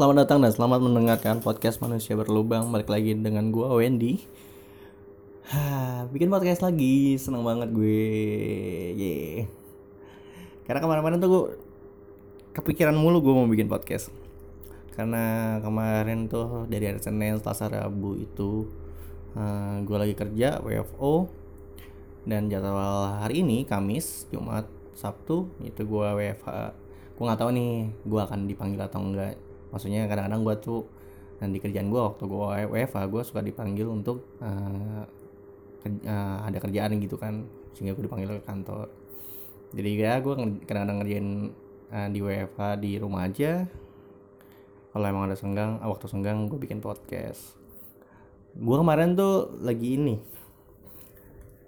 selamat datang dan selamat mendengarkan podcast manusia berlubang. Balik lagi dengan gue Wendy. Hah, Bikin podcast lagi, seneng banget gue. Yeah. Karena kemarin-kemarin tuh gue Kepikiran mulu gue mau bikin podcast. Karena kemarin tuh dari hari Senin, Selasa, Rabu itu uh, Gue lagi kerja, WFO Dan jadwal hari ini, Kamis, Jumat, Sabtu Itu gue WFH gue nggak tahu nih gue akan dipanggil atau enggak maksudnya kadang-kadang gue tuh dan di kerjaan gue waktu gue WFA gue suka dipanggil untuk uh, uh, ada kerjaan gitu kan sehingga gue dipanggil ke kantor. Jadi ya gue kadang-kadang ngerjain uh, di WFA di rumah aja. Kalau emang ada senggang waktu senggang gue bikin podcast. Gue kemarin tuh lagi ini.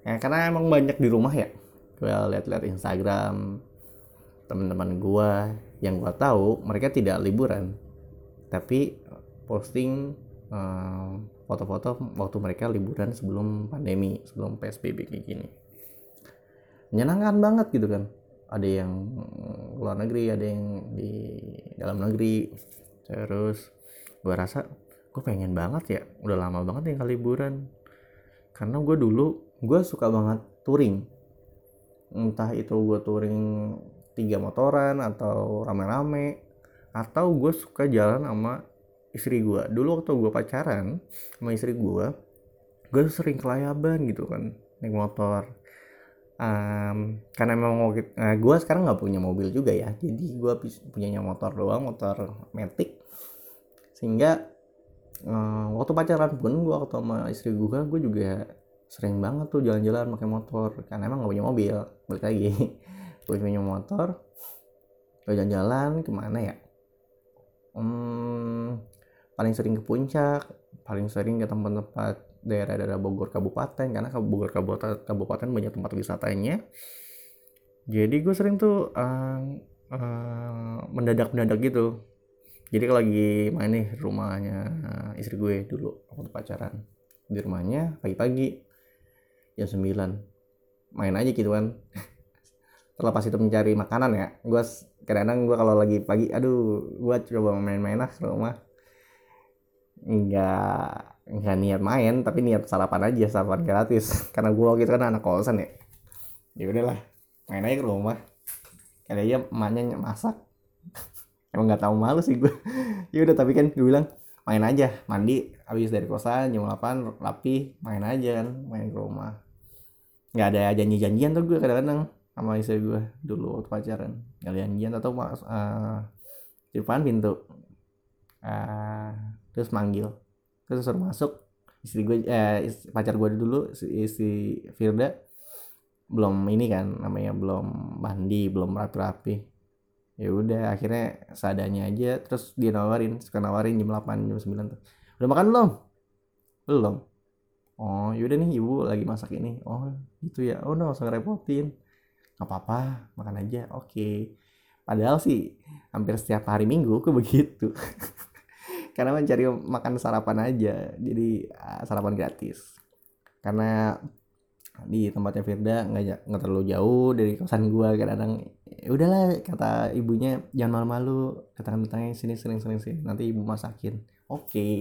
Ya karena emang banyak di rumah ya. Gue liat-liat Instagram teman-teman gue yang gue tahu mereka tidak liburan tapi posting uh, foto-foto waktu mereka liburan sebelum pandemi sebelum psbb kayak gini. Menyenangkan banget gitu kan. Ada yang luar negeri ada yang di dalam negeri. Terus gue rasa gue pengen banget ya udah lama banget ya liburan. Karena gue dulu gue suka banget touring. Entah itu gue touring tiga motoran atau rame-rame atau gue suka jalan sama istri gue dulu waktu gue pacaran sama istri gue gue sering kelayaban gitu kan naik motor. Um, karena memang uh, eh, gue sekarang nggak punya mobil juga ya. Jadi gue punyanya motor doang motor metik sehingga uh, waktu pacaran pun gue waktu sama istri gue gue juga sering banget tuh jalan-jalan pakai motor. Karena emang gak punya mobil balik lagi. Gue punya motor gue jalan-jalan ke mana ya hmm, paling sering ke puncak paling sering ke tempat-tempat daerah-daerah Bogor Kabupaten karena Bogor Kabupaten, Kabupaten banyak tempat wisatanya. Jadi gue sering tuh uh, uh, mendadak-mendadak gitu. Jadi kalau lagi main nih rumahnya istri gue dulu waktu pacaran. Di rumahnya pagi-pagi jam 9 main aja gitu kan terlepas itu mencari makanan ya gue kadang-kadang gue kalau lagi pagi aduh gue coba main-main lah ke rumah. Nggak nggak niat main tapi niat sarapan aja sarapan gratis. Karena gue waktu itu kan anak kosan ya. Ya udahlah main aja ke rumah. Kayak aja emaknya masak. Emang nggak tahu malu sih gue ya udah tapi kan gue bilang main aja mandi habis dari kosan jam 8 rapi main aja kan main ke rumah. Nggak ada janji-janjian tuh gue kadang-kadang sama istri gue dulu waktu pacaran. Kalian janjian atau mas uh, di depan pintu. Uh, terus manggil. Terus suruh masuk. Istri gue eh, pacar gue dulu istri Firda. Belum ini kan namanya belum mandi belum rapi-rapi ya udah akhirnya seadanya aja terus dia nawarin suka nawarin jam 8 jam 9 tuh. Udah makan belum? Belum. Oh yaudah nih ibu lagi masak ini. Oh gitu ya. Oh no usah ngerepotin nggak apa-apa makan aja oke. Okay. padahal sih hampir setiap hari minggu ke begitu. Karena mencari makan sarapan aja jadi ah, sarapan gratis. Karena di tempatnya Firda nggak nggak terlalu jauh dari kosan gua kadang-kadang ya udahlah kata ibunya jangan malu-malu katakan datangnya sini sering sering sini nanti ibu masakin. Oke. Okay.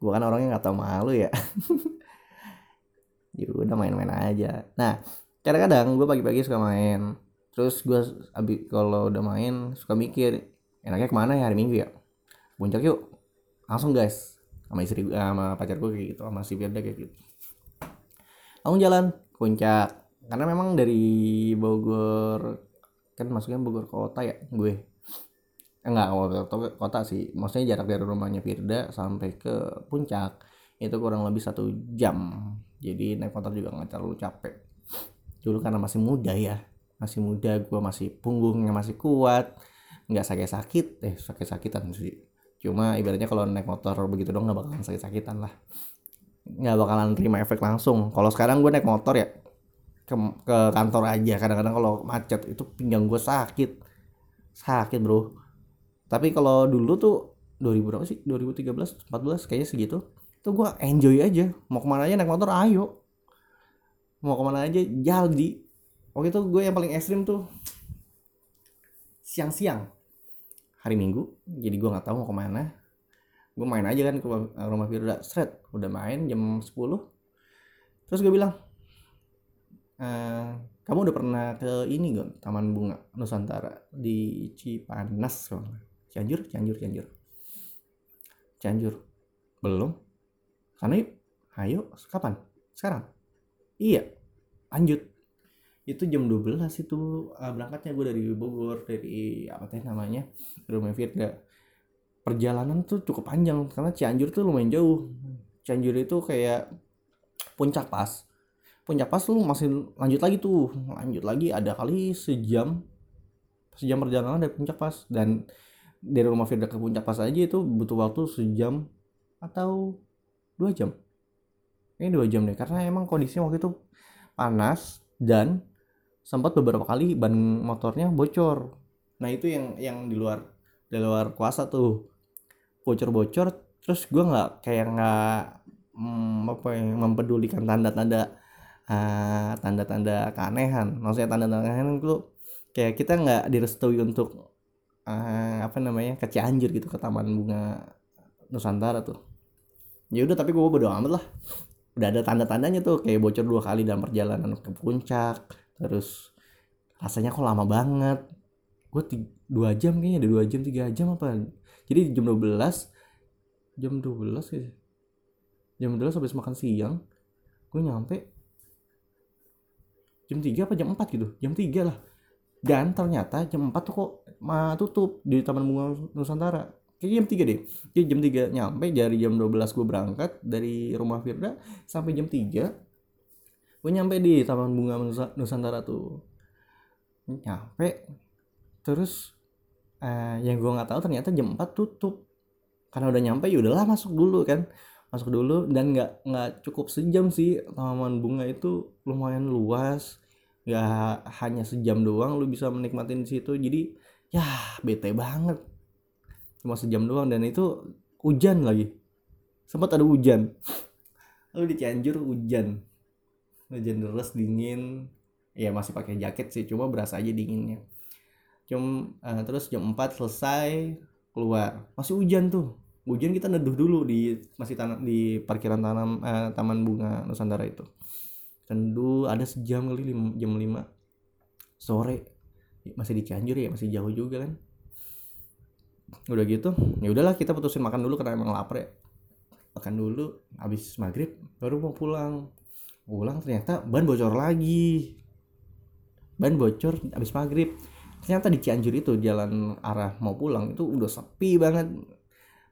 gua kan orangnya nggak tahu malu ya. Ya udah main-main aja. Nah kadang-kadang gue pagi-pagi suka main. Terus gue abis kalau udah main suka mikir enaknya ke mana ya hari minggu ya? Puncak yuk. Langsung guys. Sama istri gue sama pacar gue kayak gitu sama si Firda kayak gitu. Langsung jalan puncak. Karena memang dari Bogor kan masuknya Bogor kota ya gue. Enggak kota, kota sih. Maksudnya jarak dari rumahnya Firda sampai ke puncak itu kurang lebih satu jam. Jadi naik motor juga nggak terlalu capek dulu karena masih muda ya. Masih muda gue masih punggungnya masih kuat. Nggak sakit-sakit eh sakit-sakitan sih. Cuma ibaratnya kalau naik motor begitu dong nggak bakalan sakit-sakitan lah. Nggak bakalan terima efek langsung. Kalau sekarang gue naik motor ya ke, ke kantor aja. Kadang-kadang kalau macet itu pinggang gue sakit. Sakit bro. Tapi kalau dulu tuh 2000 berapa sih? 2013 14 kayaknya segitu. Tuh gue enjoy aja. Mau ke mana aja naik motor ayo mau ke mana aja jadi waktu itu gue yang paling ekstrim tuh siang-siang. Hari minggu jadi gue nggak tahu mau ke mana. Gue main aja kan ke rumah Firda. Seret udah main jam 10 terus gue bilang e, kamu udah pernah ke ini gak Taman Bunga Nusantara di Cipanas? Cianjur Cianjur Cianjur. Cianjur. Belum. Sana yuk. Ayo kapan? Sekarang iya. Lanjut. Itu jam 12 itu uh, berangkatnya gue dari Bogor dari apa teh namanya rumah Firda. Perjalanan tuh cukup panjang karena Cianjur tuh lumayan jauh. Cianjur itu kayak puncak pas. Puncak pas lu masih lanjut lagi tuh. Lanjut lagi ada kali sejam sejam perjalanan dari puncak pas. Dan dari rumah Firda ke puncak pas aja itu butuh waktu sejam atau dua jam ini dua jam deh karena emang kondisinya waktu itu panas dan sempat beberapa kali ban motornya bocor. Nah itu yang yang di luar di luar kuasa tuh. Bocor-bocor terus gue nggak kayak nggak hmm, apa yang mempedulikan tanda-tanda uh, tanda-tanda keanehan. Maksudnya tanda-tanda keanehan itu kayak kita nggak direstui untuk uh, apa namanya ke Cianjur gitu ke Taman Bunga Nusantara tuh. Ya udah tapi gue berdoa amat lah udah ada tanda-tandanya tuh kayak bocor dua kali dalam perjalanan ke puncak terus rasanya kok lama banget. Gue dua jam kayaknya ada dua jam tiga jam apa. Jadi jam 12 jam 12 ya jam 12 habis makan siang gue nyampe jam 3 apa jam 4 gitu jam 3 lah. Dan ternyata jam 4 tuh kok mah tutup di Taman Bunga Nusantara kayak jam 3 deh. Jadi jam 3 nyampe dari jam 12 gue berangkat dari rumah Firda sampai jam 3 gue nyampe di Taman Bunga Nusantara tuh. Nyampe terus eh, yang gue nggak tahu ternyata jam 4 tutup. Karena udah nyampe ya udahlah masuk dulu kan. Masuk dulu dan nggak nggak cukup sejam sih. Taman bunga itu lumayan luas. Nggak hanya sejam doang lu bisa menikmatin situ. Jadi ya bete banget cuma sejam doang dan itu hujan lagi. Sempat ada hujan. Lalu di Cianjur hujan. Hujan deras dingin. Ya masih pakai jaket sih cuma berasa aja dinginnya. Cuma uh, terus jam 4 selesai keluar. Masih hujan tuh. Hujan kita neduh dulu di masih tanam di parkiran tanam uh, taman bunga Nusantara itu. Neduh ada sejam kali jam 5 sore. Masih di Cianjur ya masih jauh juga kan udah gitu ya udahlah kita putusin makan dulu karena emang lapar ya. Makan dulu habis maghrib baru mau pulang. Pulang ternyata ban bocor lagi. Ban bocor habis maghrib. Ternyata di Cianjur itu jalan arah mau pulang itu udah sepi banget.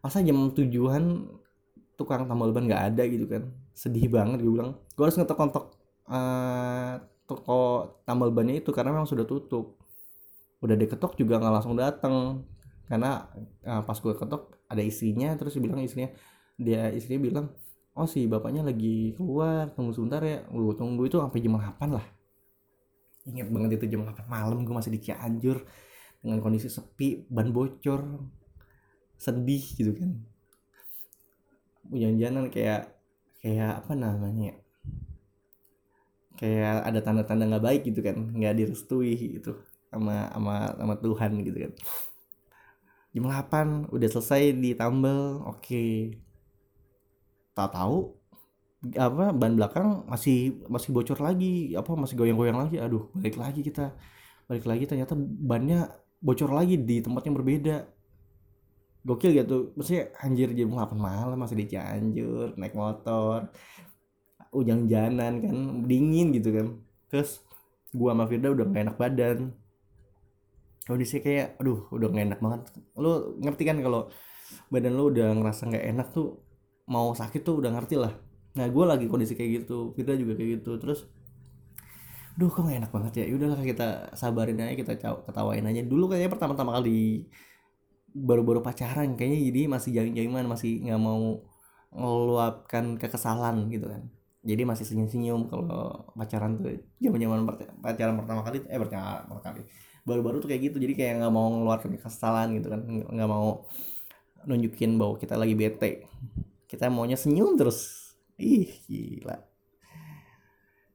Masa jam tujuan tukang tambal ban nggak ada gitu kan? Sedih banget gue bilang. Gue harus ngetok-ngetok uh, toko tambal bannya itu karena memang sudah tutup. Udah diketok juga nggak langsung datang karena uh, pas gue ketok ada istrinya terus dia bilang istrinya dia istrinya bilang oh si bapaknya lagi keluar tunggu sebentar ya. Gue tunggu itu sampai jam 8 lah. Ingat banget itu jam 8 malam gue masih di Cianjur dengan kondisi sepi ban bocor sedih gitu kan. Hujan-hujanan kayak kayak apa namanya kayak ada tanda-tanda nggak baik gitu kan nggak direstui gitu sama sama sama Tuhan gitu kan jam 8 udah selesai ditambal oke. Okay. tak tahu apa ban belakang masih masih bocor lagi apa masih goyang-goyang lagi. Aduh balik lagi kita balik lagi. Ternyata bannya bocor lagi di tempat yang berbeda. Gokil gitu maksudnya anjir jam 8 malam masih di Cianjur naik motor ujang janan kan dingin gitu kan. Terus gua sama Firda udah gak enak badan kondisi kayak aduh udah gak enak banget. Lu ngerti kan kalau badan lu udah ngerasa nggak enak tuh mau sakit tuh udah ngerti lah. Nah gue lagi kondisi kayak gitu kita juga kayak gitu. Terus duh kok gak enak banget ya? Udahlah kita sabarin aja kita ketawain aja. Dulu kayaknya pertama-tama kali baru-baru pacaran kayaknya jadi masih jaim-jaiman masih nggak mau ngeluapkan kekesalan gitu kan. Jadi masih senyum-senyum kalau pacaran tuh zaman-zaman pacaran pertama kali eh pertama kali baru-baru tuh kayak gitu. Jadi kayak nggak mau ngeluarkan kesalahan gitu kan. Nggak mau nunjukin bahwa kita lagi bete. Kita maunya senyum terus. Ih gila.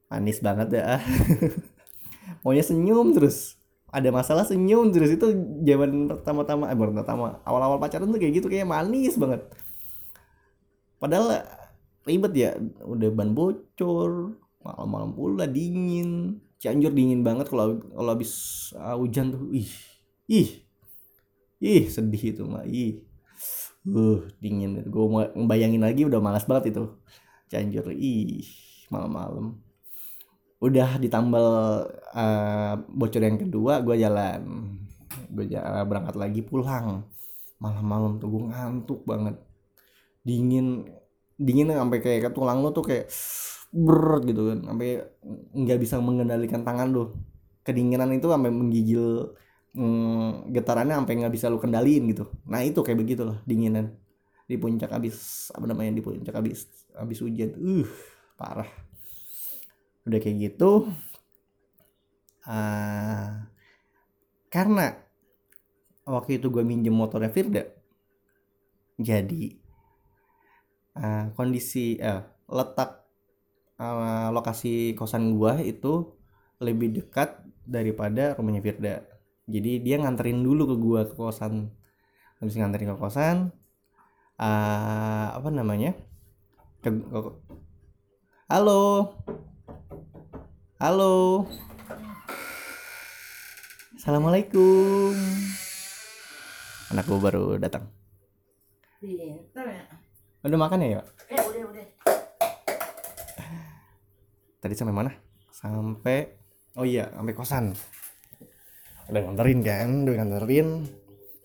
Manis banget ya. Maunya senyum terus. Ada masalah senyum terus. Itu zaman pertama-tama eh pertama awal-awal pacaran tuh kayak gitu. Kayak manis banget. Padahal ribet ya. Udah ban bocor malam-malam pula dingin Cianjur dingin banget kalau kalau habis uh, hujan tuh ih ih ih sedih itu mah ih. Uh dingin gue mau ngebayangin lagi udah malas banget itu. Cianjur ih malam-malam. Udah ditambal uh, bocor yang kedua gue jalan. Gue uh, berangkat lagi pulang. Malam-malam tuh gue ngantuk banget. Dingin dingin sampai kayak tulang lo tuh kayak berat gitu kan. Sampai nggak bisa mengendalikan tangan lo kedinginan itu sampai menggigil mm, getarannya sampai nggak bisa lo kendaliin gitu. Nah itu kayak begitulah dinginan. Di puncak abis apa namanya di puncak abis abis hujan. Uh parah. Udah kayak gitu uh, karena waktu itu gue minjem motornya Firda jadi uh, kondisi uh, letak uh, lokasi kosan gue itu lebih dekat daripada rumahnya Firda jadi dia nganterin dulu ke gue ke kosan habis nganterin ke kosan uh, apa namanya ke, ke, halo Halo. Assalamualaikum. Anak gue baru datang. Iya, Udah makan ya, ya? Eh, udah, udah. Tadi sampai mana? Sampai Oh iya, sampai kosan. Udah nganterin kan, udah nganterin.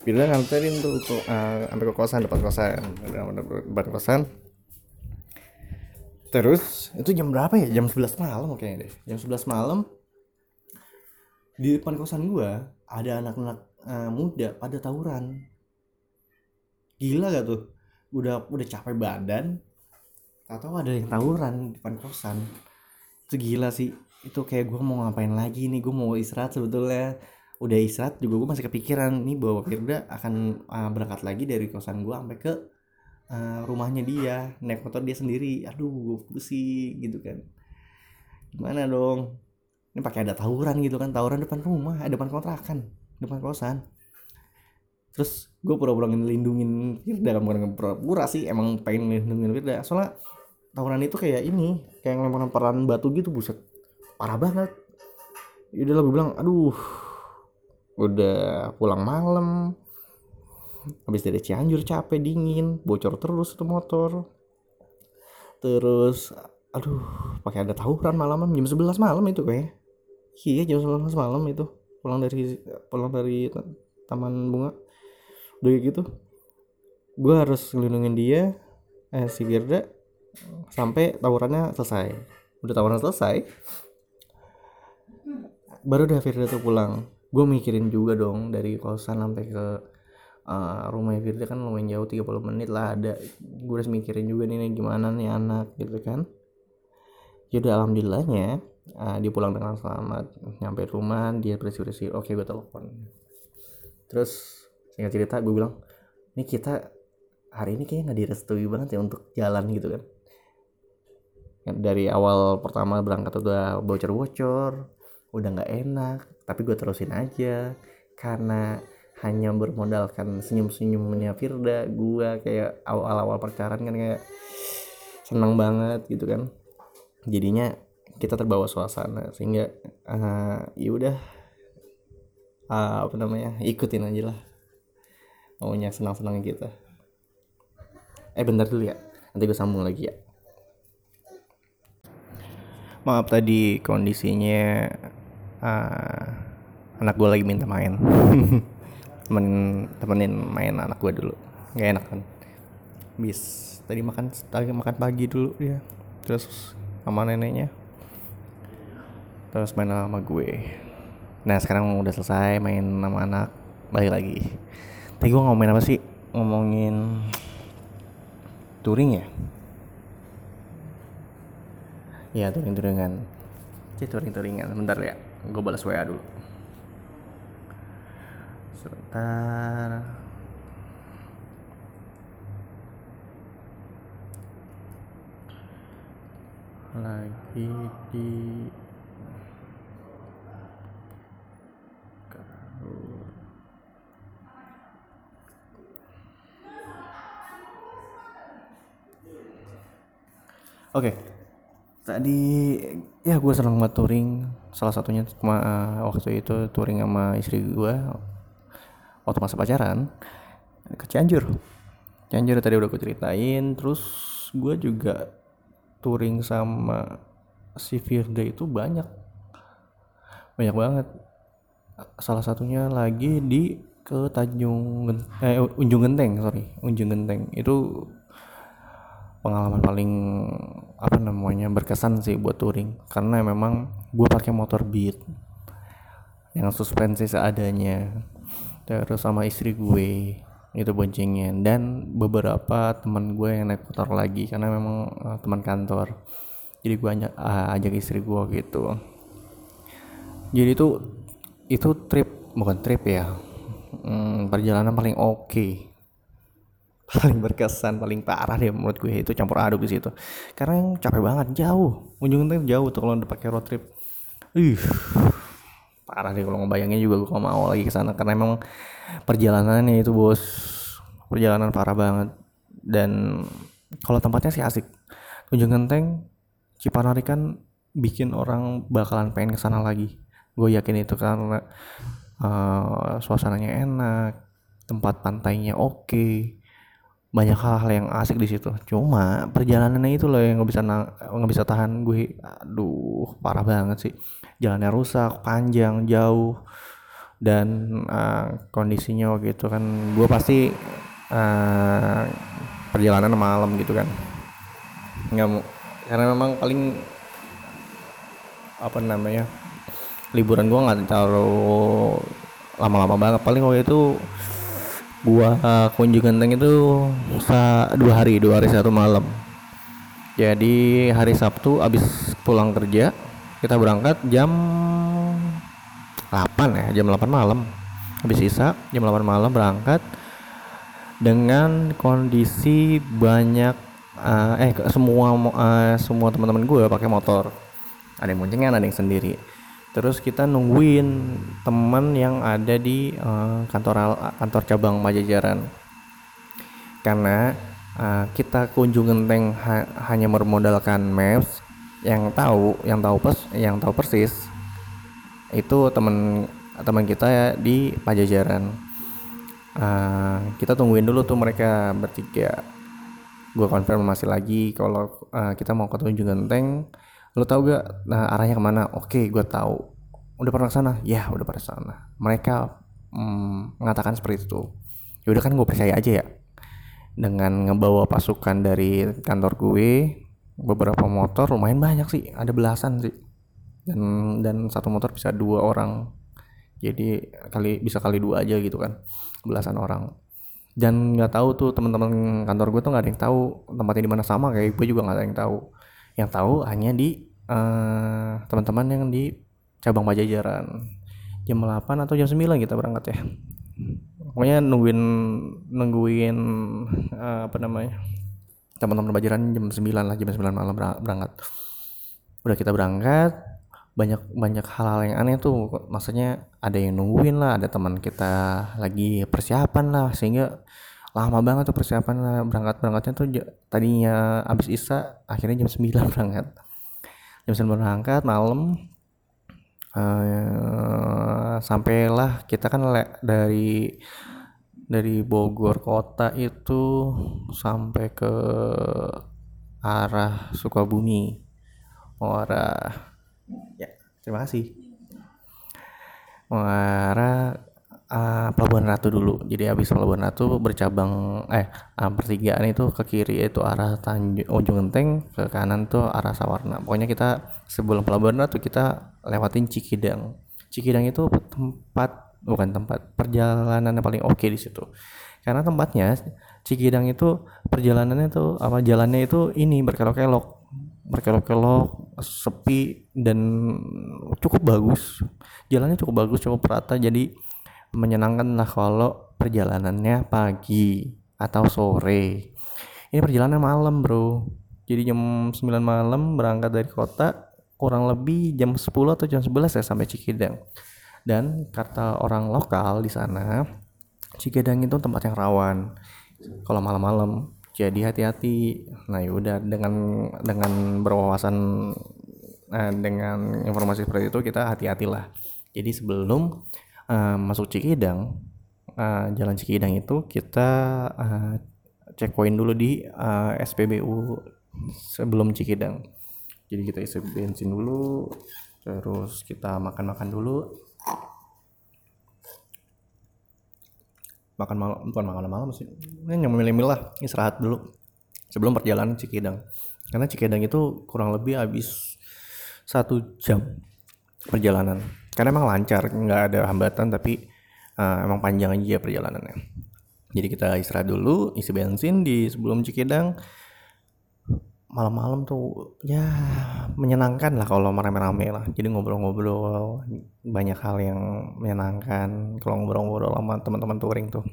Bila nganterin tuh ke, uh, sampai ke kosan, depan kosan. Udah depan kosan terus itu jam berapa ya jam 11 malam kayaknya deh jam 11 malam di depan kosan gua ada anak-anak uh, muda pada tawuran gila gak tuh udah udah capek badan atau ada yang tawuran di depan kosan itu gila sih. Itu kayak gua mau ngapain lagi nih? Gua mau istirahat sebetulnya. Udah istirahat juga gua masih kepikiran nih bahwa Firda akan uh, berangkat lagi dari kosan gua sampai ke uh, rumahnya dia. Naik motor dia sendiri. Aduh pusing gitu kan. Gimana dong? Ini pakai ada tawuran gitu kan. Tawuran depan rumah eh, depan kontrakan. Depan kosan. Terus gue pura-pura ngelindungin Firda. Kan bukan pura-pura sih. Emang pengen ngelindungin Firda. Soalnya tawuran itu kayak ini kayak ngelempar-lemparan batu gitu buset. Parah banget. Udah lah gue bilang aduh udah pulang malam. Habis dari Cianjur capek dingin bocor terus itu motor. Terus aduh pakai ada tawuran malaman jam 11 malam itu kayak iya jam 11 malam itu. Pulang dari pulang dari taman bunga. Udah gitu. Gue harus ngelindungin dia eh si Firda sampai tawurannya selesai. Udah tawuran selesai baru udah Firda tuh pulang. Gue mikirin juga dong dari kosan sampai ke uh, rumahnya Firda kan lumayan jauh 30 menit lah ada. Gue harus mikirin juga nih, gimana nih anak gitu kan. Jadi ya alhamdulillahnya uh, dia pulang dengan selamat. Nyampe rumah dia bersih bersih oke gue telepon. Terus singkat cerita gue bilang ini kita hari ini kayaknya nggak direstui banget ya untuk jalan gitu kan dari awal pertama berangkat udah bocor-bocor udah nggak enak tapi gue terusin aja. Karena hanya bermodalkan senyum-senyumnya Firda gua kayak awal-awal pacaran kan kayak senang banget gitu kan. Jadinya kita terbawa suasana sehingga uh, ya udah uh, apa namanya ikutin aja lah maunya senang-senang kita. Eh bentar dulu ya nanti gue sambung lagi ya maaf tadi kondisinya uh, anak gue lagi minta main. Temenin temenin main anak gue dulu. Nggak enak kan? Bis tadi makan tadi makan pagi dulu dia. Terus sama neneknya. Terus main sama gue. Nah sekarang udah selesai main sama anak. Balik lagi. Tadi gue ngomongin apa sih? Ngomongin touring ya Iya touring-touringan. Oke turing-turingan. Bentar ya, gue balas WA dulu. Sebentar. Lagi di Oke. Tadi ya gue seneng banget touring. Salah satunya cuma eh, waktu itu touring sama istri gue waktu masa pacaran ke Cianjur. Cianjur tadi udah gue ceritain. Terus gue juga touring sama si Firda itu banyak. Banyak banget. Salah satunya lagi di ke Tanjung eh Unjung Genteng, sorry. Unjung Genteng. Itu pengalaman paling apa namanya berkesan sih buat touring. Karena memang gue pakai motor Beat yang suspensi seadanya terus sama istri gue itu boncengnya. Dan beberapa teman gue yang naik motor lagi karena memang eh, teman kantor. Jadi gue ajak, ah, ajak istri gue gitu. Jadi itu itu trip bukan trip ya Hmm, perjalanan paling oke paling berkesan paling parah deh menurut gue itu campur aduk di situ. Karena yang capek banget jauh. Ujungnya jauh tuh kalau udah pakai road trip. Ih parah deh kalau ngebayangin juga gue mau lagi ke sana. Karena emang perjalanannya itu bos perjalanan parah banget. Dan kalau tempatnya sih asik. Ujung Genteng Cipanari kan bikin orang bakalan pengen ke sana lagi. Gue yakin itu karena eh, suasananya enak tempat pantainya oke banyak hal-hal yang asik di situ. Cuma perjalanannya itu loh yang nggak bisa nggak bisa tahan gue. Aduh parah banget sih. Jalannya rusak panjang jauh. Dan eh, kondisinya waktu itu kan gue pasti eh, perjalanan malam gitu kan. Nggak mau karena memang paling apa namanya liburan gua nggak terlalu lama-lama banget. Paling waktu itu gua uh, kunjungan itu sa dua hari dua hari satu malam. Jadi hari Sabtu abis pulang kerja kita berangkat jam 8 ya jam 8 malam. Habis sisa jam 8 malam berangkat dengan kondisi banyak uh, eh semua uh, semua teman-teman gue pakai motor. Ada yang boncengan ada yang sendiri terus kita nungguin teman yang ada di uh, kantor kantor cabang Pajajaran. Karena uh, kita kunjung genteng ha- hanya bermodalkan maps yang tahu yang tahu pers yang tahu persis itu teman teman kita ya di Pajajaran. Ah, kita tungguin dulu tuh mereka bertiga. Gue konfirmasi lagi kalau ah, kita mau ke Tunjung Genteng lo tau gak nah, arahnya ke mana? Oke gue tahu udah pernah sana? Ya udah pernah sana. Mereka mm, mengatakan seperti itu. Ya udah kan gue percaya aja ya. Dengan ngebawa pasukan dari kantor gue beberapa motor lumayan banyak sih ada belasan sih. Dan dan satu motor bisa dua orang. Jadi kali bisa kali dua aja gitu kan belasan orang. Dan nggak tahu tuh teman-teman kantor gue tuh nggak ada yang tahu tempatnya di mana sama kayak gue juga nggak ada yang tahu yang tahu hanya di eh, teman-teman yang di cabang Pajajaran jam 8 atau jam 9 kita berangkat ya. Pokoknya nungguin nungguin eh, apa namanya teman-teman Pajajaran jam 9 lah jam 9 malam berang- berangkat. Udah kita berangkat banyak banyak hal-hal yang aneh tuh. Maksudnya ada yang nungguin lah ada teman kita lagi persiapan lah sehingga lama banget tuh persiapan berangkat berangkatnya tuh tadinya abis isa akhirnya jam 9 berangkat jam 9 berangkat malam. Eh sampailah kita kan le- dari dari Bogor kota itu sampai ke arah Sukabumi. Mau arah ya terima kasih. Arah ah, Pelabuhan Ratu dulu. Jadi habis Pelabuhan Ratu bercabang eh ah, pertigaan itu ke kiri itu arah Tanjung Ujung Genteng ke kanan tuh arah Sawarna. Pokoknya kita sebelum Pelabuhan Ratu kita lewatin Cikidang. Cikidang itu tempat bukan tempat perjalanan yang paling oke di situ. Karena tempatnya Cikidang itu perjalanannya tuh apa jalannya itu ini berkelok-kelok. Berkelok-kelok sepi dan cukup bagus. Jalannya cukup bagus cukup rata. Jadi menyenangkan lah kalau perjalanannya pagi atau sore. Ini perjalanan malam bro. Jadi jam 9 malam berangkat dari kota kurang lebih jam 10 atau jam 11 ya sampai Cikidang dan kata orang lokal di sana Cikidang itu tempat yang rawan kalau malam-malam. Jadi hati-hati. Nah yaudah dengan dengan berwawasan eh, dengan informasi seperti itu kita hati-hatilah. Jadi sebelum eh, masuk Cikidang eh, jalan Cikidang itu kita eh, checkpoint dulu di eh, SPBU sebelum Cikidang. Jadi kita isi bensin dulu terus kita makan-makan dulu. Makan malam bukan makan malam sih ini yang memilih lah istirahat dulu sebelum perjalanan Cikidang. Karena Cikidang itu kurang lebih habis satu jam perjalanan karena emang lancar nggak ada hambatan tapi uh, emang panjang aja perjalanannya. Jadi kita istirahat dulu isi bensin di sebelum Cikidang malam-malam tuh ya menyenangkan lah kalau rame-rame lah. Jadi ngobrol-ngobrol banyak hal yang menyenangkan. Kalau ngobrol-ngobrol sama teman-teman touring tuh.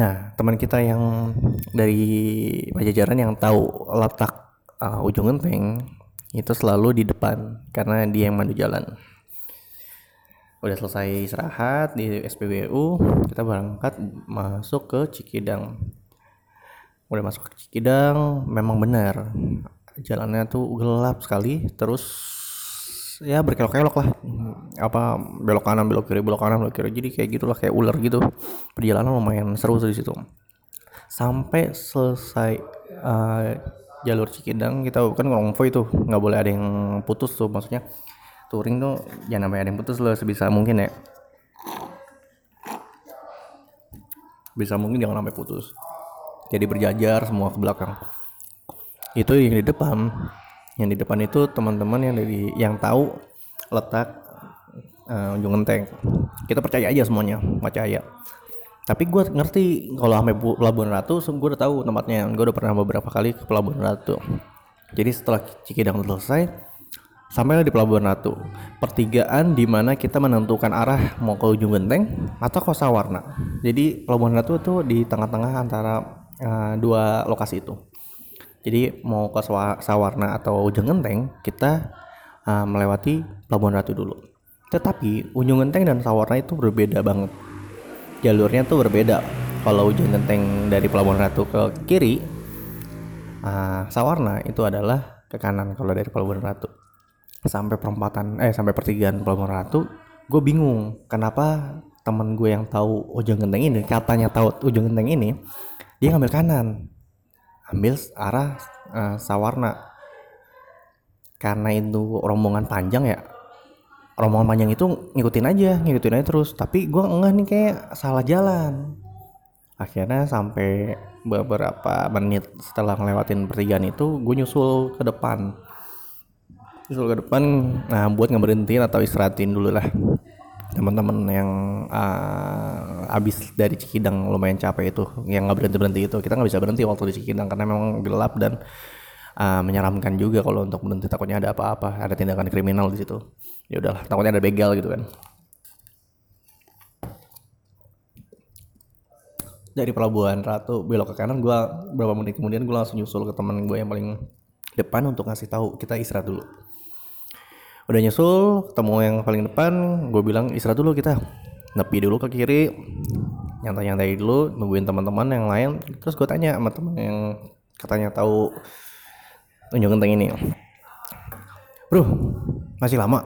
Nah teman kita yang dari Pajajaran yang tahu letak uh, ujung genteng itu selalu di depan. Karena dia yang mandu jalan udah selesai istirahat di SPBU kita berangkat masuk ke Cikidang. Udah masuk ke Cikidang memang benar. Jalannya tuh gelap sekali terus ya berkelok-kelok lah. Apa belok kanan belok kiri belok kanan belok kiri. Jadi kayak gitulah kayak ular gitu. Perjalanan lumayan seru di situ. Sampai selesai uh, jalur Cikidang kita kan konvoy tuh nggak boleh ada yang putus tuh maksudnya touring tuh jangan sampai ada yang putus loh sebisa mungkin ya. Bisa mungkin jangan sampai putus. Jadi berjajar semua ke belakang. Itu yang di depan. Yang di depan itu teman-teman yang dari yang tahu letak uh, ujung genteng. Kita percaya aja semuanya percaya. Tapi gue ngerti kalau sampai Pelabuhan Ratu gue udah tahu tempatnya. Gue udah pernah beberapa kali ke Pelabuhan Ratu. Jadi setelah Cikidang selesai sampailah di Pelabuhan Ratu. Pertigaan di mana kita menentukan arah mau ke ujung genteng atau ke Sawarna. Jadi Pelabuhan Ratu itu di tengah-tengah antara uh, dua lokasi itu. Jadi mau ke Sawarna atau ujung genteng kita uh, melewati Pelabuhan Ratu dulu. Tetapi ujung genteng dan Sawarna itu berbeda banget. Jalurnya tuh berbeda. Kalau ujung genteng dari Pelabuhan Ratu ke kiri uh, Sawarna itu adalah ke kanan kalau dari Pelabuhan Ratu sampai perempatan eh sampai pertigaan Pelabuhan Ratu gue bingung kenapa temen gue yang tahu ujung genteng ini katanya tahu ujung genteng ini dia ngambil kanan ambil arah uh, Sawarna. Karena itu rombongan panjang ya rombongan panjang itu ngikutin aja ngikutin aja terus. Tapi gue enggak nih kayak salah jalan. Akhirnya sampai beberapa menit setelah ngelewatin pertigaan itu gue nyusul ke depan nyusul ke depan nah buat ngeberhentiin atau istirahatin dulu lah. Teman-teman yang uh, abis dari Cikidang lumayan capek itu yang nggak berhenti berhenti itu kita nggak bisa berhenti waktu di Cikidang karena memang gelap dan uh, menyeramkan juga kalau untuk berhenti takutnya ada apa-apa ada tindakan kriminal di situ. Ya udahlah takutnya ada begal gitu kan. Dari pelabuhan Ratu belok ke kanan gue berapa menit kemudian gue langsung nyusul ke teman gue yang paling depan untuk ngasih tahu kita istirahat dulu udah nyusul ketemu yang paling depan gue bilang istirahat dulu kita. Nepi dulu ke kiri nyantai-nyantai dulu nungguin teman-teman yang lain. Terus gue tanya sama teman yang katanya tahu tunjuk genteng ini. Bro masih lama?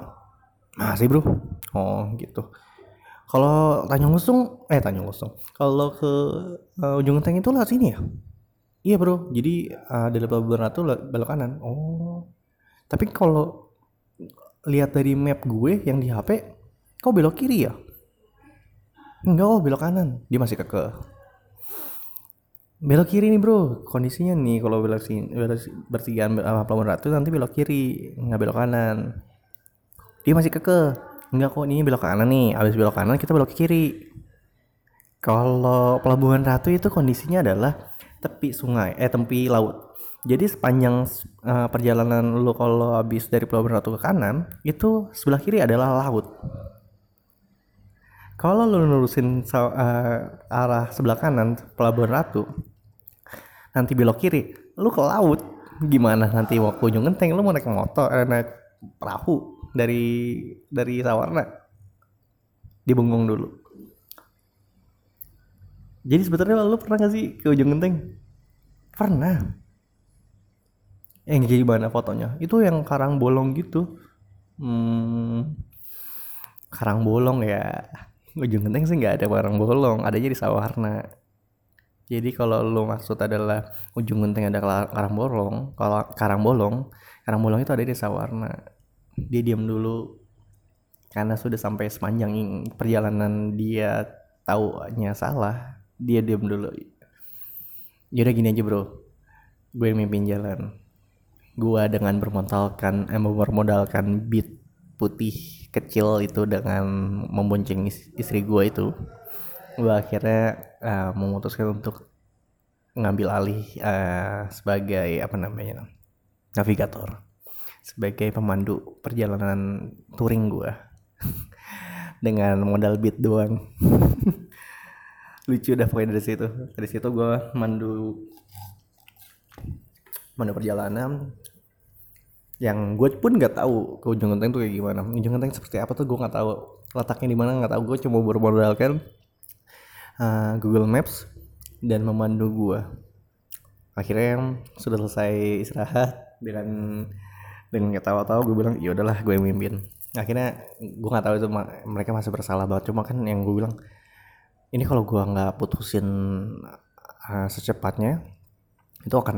Masih bro. Oh gitu. Kalau Tanjung Lesung eh Tanjung Lesung. Kalau ke uh, ujung genteng itu lah sini ya? Iya bro. Jadi uh, dari pelabuhan ratu belok kanan. Oh. Tapi kalau lihat dari map gue yang di HP kau belok kiri ya? Enggak oh belok kanan. Dia masih keke belok kiri nih bro. Kondisinya nih kalau belok sini belok bertigaan apa pelabuhan ratu nanti belok kiri. Nggak belok kanan. Dia masih keke enggak kok ini belok kanan nih. Habis belok kanan kita belok kiri. Kalau pelabuhan ratu itu kondisinya adalah tepi sungai eh tepi laut jadi sepanjang uh, perjalanan lo kalau habis dari Pelabuhan Ratu ke kanan, itu sebelah kiri adalah laut. Kalau lo nurusin uh, arah sebelah kanan Pelabuhan Ratu, nanti belok kiri, lo ke laut. Gimana nanti waktu ujung genteng lo mau naik motor, eh, naik perahu dari dari Sawarna? Dibengong dulu. Jadi sebetulnya lo pernah gak sih ke ujung genteng? pernah yang gimana fotonya? Itu yang karang bolong gitu. Hmm, karang bolong ya. Ujung genteng sih nggak ada karang bolong adanya di sawarna jadi kalau lu maksud adalah ujung genteng ada karang bolong kalau karang bolong karang bolong itu ada di sawarna dia diam dulu karena sudah sampai sepanjang perjalanan dia taunya salah dia diam dulu. Yaudah gini aja bro. Gue mimpin jalan gue dengan bermodalkan eh, bermodalkan beat putih kecil itu dengan membonceng istri gue itu gue akhirnya uh, memutuskan untuk ngambil alih uh, sebagai apa namanya navigator sebagai pemandu perjalanan touring gue dengan modal beat doang. Lucu dah pokoknya dari situ. Dari situ gue mandu mandu perjalanan yang gue pun nggak tahu ke ujung genteng tuh kayak gimana. Ujung genteng seperti apa tuh gue nggak tahu. Letaknya di mana nggak tahu. Gue cuma bermodalkan uh, Google Maps dan memandu gue akhirnya sudah selesai istirahat dengan dengan ketawa-tawa gue bilang ya udahlah gue yang mimpin. Akhirnya gue nggak tahu itu mereka masih bersalah banget. Cuma kan yang gue bilang ini kalau gue nggak putusin uh, secepatnya itu akan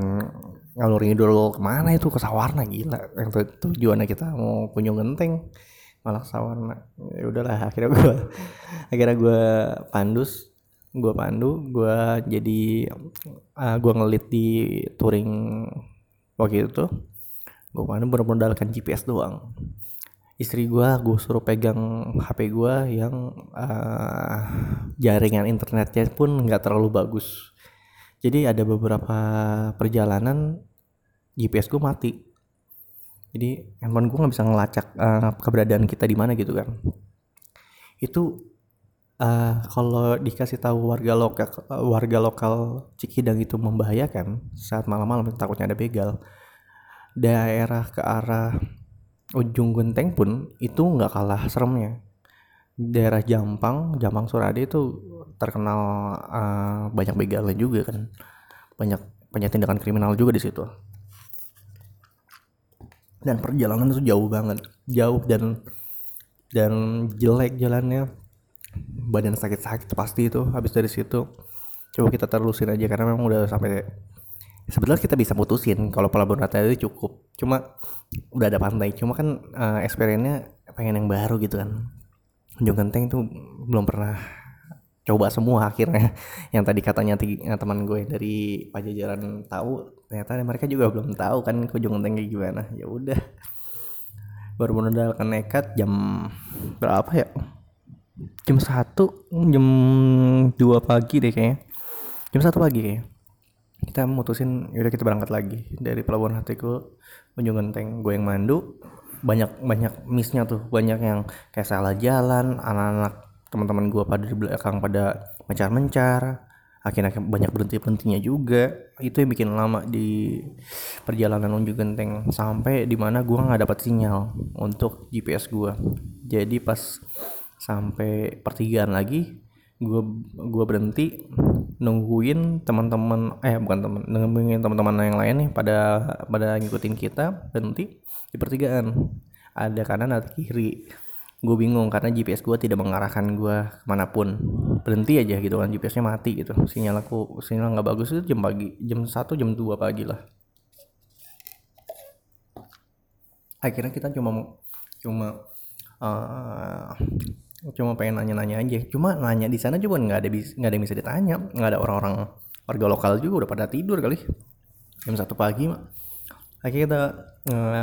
ngalur dulu ke mana itu? Ke Sawarna gila. Yang tujuannya kita mau kunjung genteng malah Sawarna. Ya udahlah akhirnya gue akhirnya gue pandus gue pandu gue jadi uh, ah, gue ngelit di touring waktu itu. Gue pandu bermodalkan GPS doang. Istri gue gue suruh pegang HP gue yang uh, jaringan internetnya pun nggak terlalu bagus jadi ada beberapa perjalanan GPS gue mati. Jadi handphone gue nggak bisa ngelacak uh, keberadaan kita di mana gitu kan. Itu uh, kalau dikasih tahu warga lokal warga lokal Cikidang itu membahayakan saat malam-malam takutnya ada begal daerah ke arah ujung genteng pun itu nggak kalah seremnya daerah Jampang Jampang Surade itu terkenal uh, banyak begalnya juga kan. Banyak banyak tindakan kriminal juga di situ. Dan perjalanan itu jauh banget. Jauh dan dan jelek jalannya. Badan sakit-sakit pasti itu habis dari situ. Coba kita terusin aja karena memang udah sampai sebetulnya kita bisa putusin kalau pelabuhan rata itu cukup. Cuma udah ada pantai. Cuma kan uh, experience-nya pengen yang baru gitu kan Ujung Genteng tuh belum pernah coba semua akhirnya. Yang tadi katanya tiga, teman gue dari Pajajaran tahu ternyata mereka juga belum tahu kan ke ujung genteng kayak gimana. Ya udah. Baru modalkan nekat jam berapa ya? Jam satu jam dua pagi deh kayaknya. Jam satu pagi kayaknya. Kita mutusin yaudah kita berangkat lagi dari pelabuhan hatiku ujung genteng. Gue yang mandu banyak banyak missnya tuh. Banyak yang kayak salah jalan anak-anak teman-teman gue pada di belakang pada mencar-mencar akhirnya banyak berhenti berhentinya juga. Itu yang bikin lama di perjalanan unjuk genteng sampai di mana gue nggak dapat sinyal untuk GPS gue jadi pas sampai pertigaan lagi gue gue berhenti nungguin teman-teman eh bukan teman nungguin teman-teman yang lain nih pada pada ngikutin kita berhenti di pertigaan. Ada kanan ada kiri. Gue bingung karena GPS gue tidak mengarahkan gue ke mana pun. Berhenti aja gitu kan GPS-nya mati gitu. Sinyal aku sinyal nggak bagus itu jam pagi jam satu jam 2 pagi lah. Akhirnya kita cuma cuma uh, cuma pengen nanya-nanya aja. Cuma nanya di sana juga nggak ada nggak ada yang bisa ditanya. Nggak ada orang-orang warga lokal juga udah pada tidur kali. Jam satu pagi mah akhirnya kita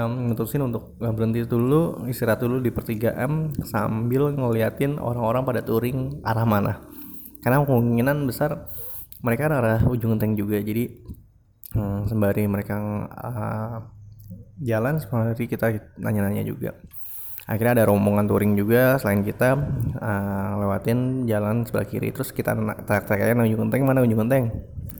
mutusin untuk berhenti dulu istirahat dulu di pertigaan sambil ngeliatin orang-orang pada touring arah mana. Karena kemungkinan besar mereka arah ujung genteng juga. Jadi hmm, sembari mereka jalan sembari kita nanya-nanya juga akhirnya ada rombongan touring juga selain kita uh, lewatin jalan sebelah kiri. Terus kita teriak-teriaknya ujung genteng mana ujung genteng?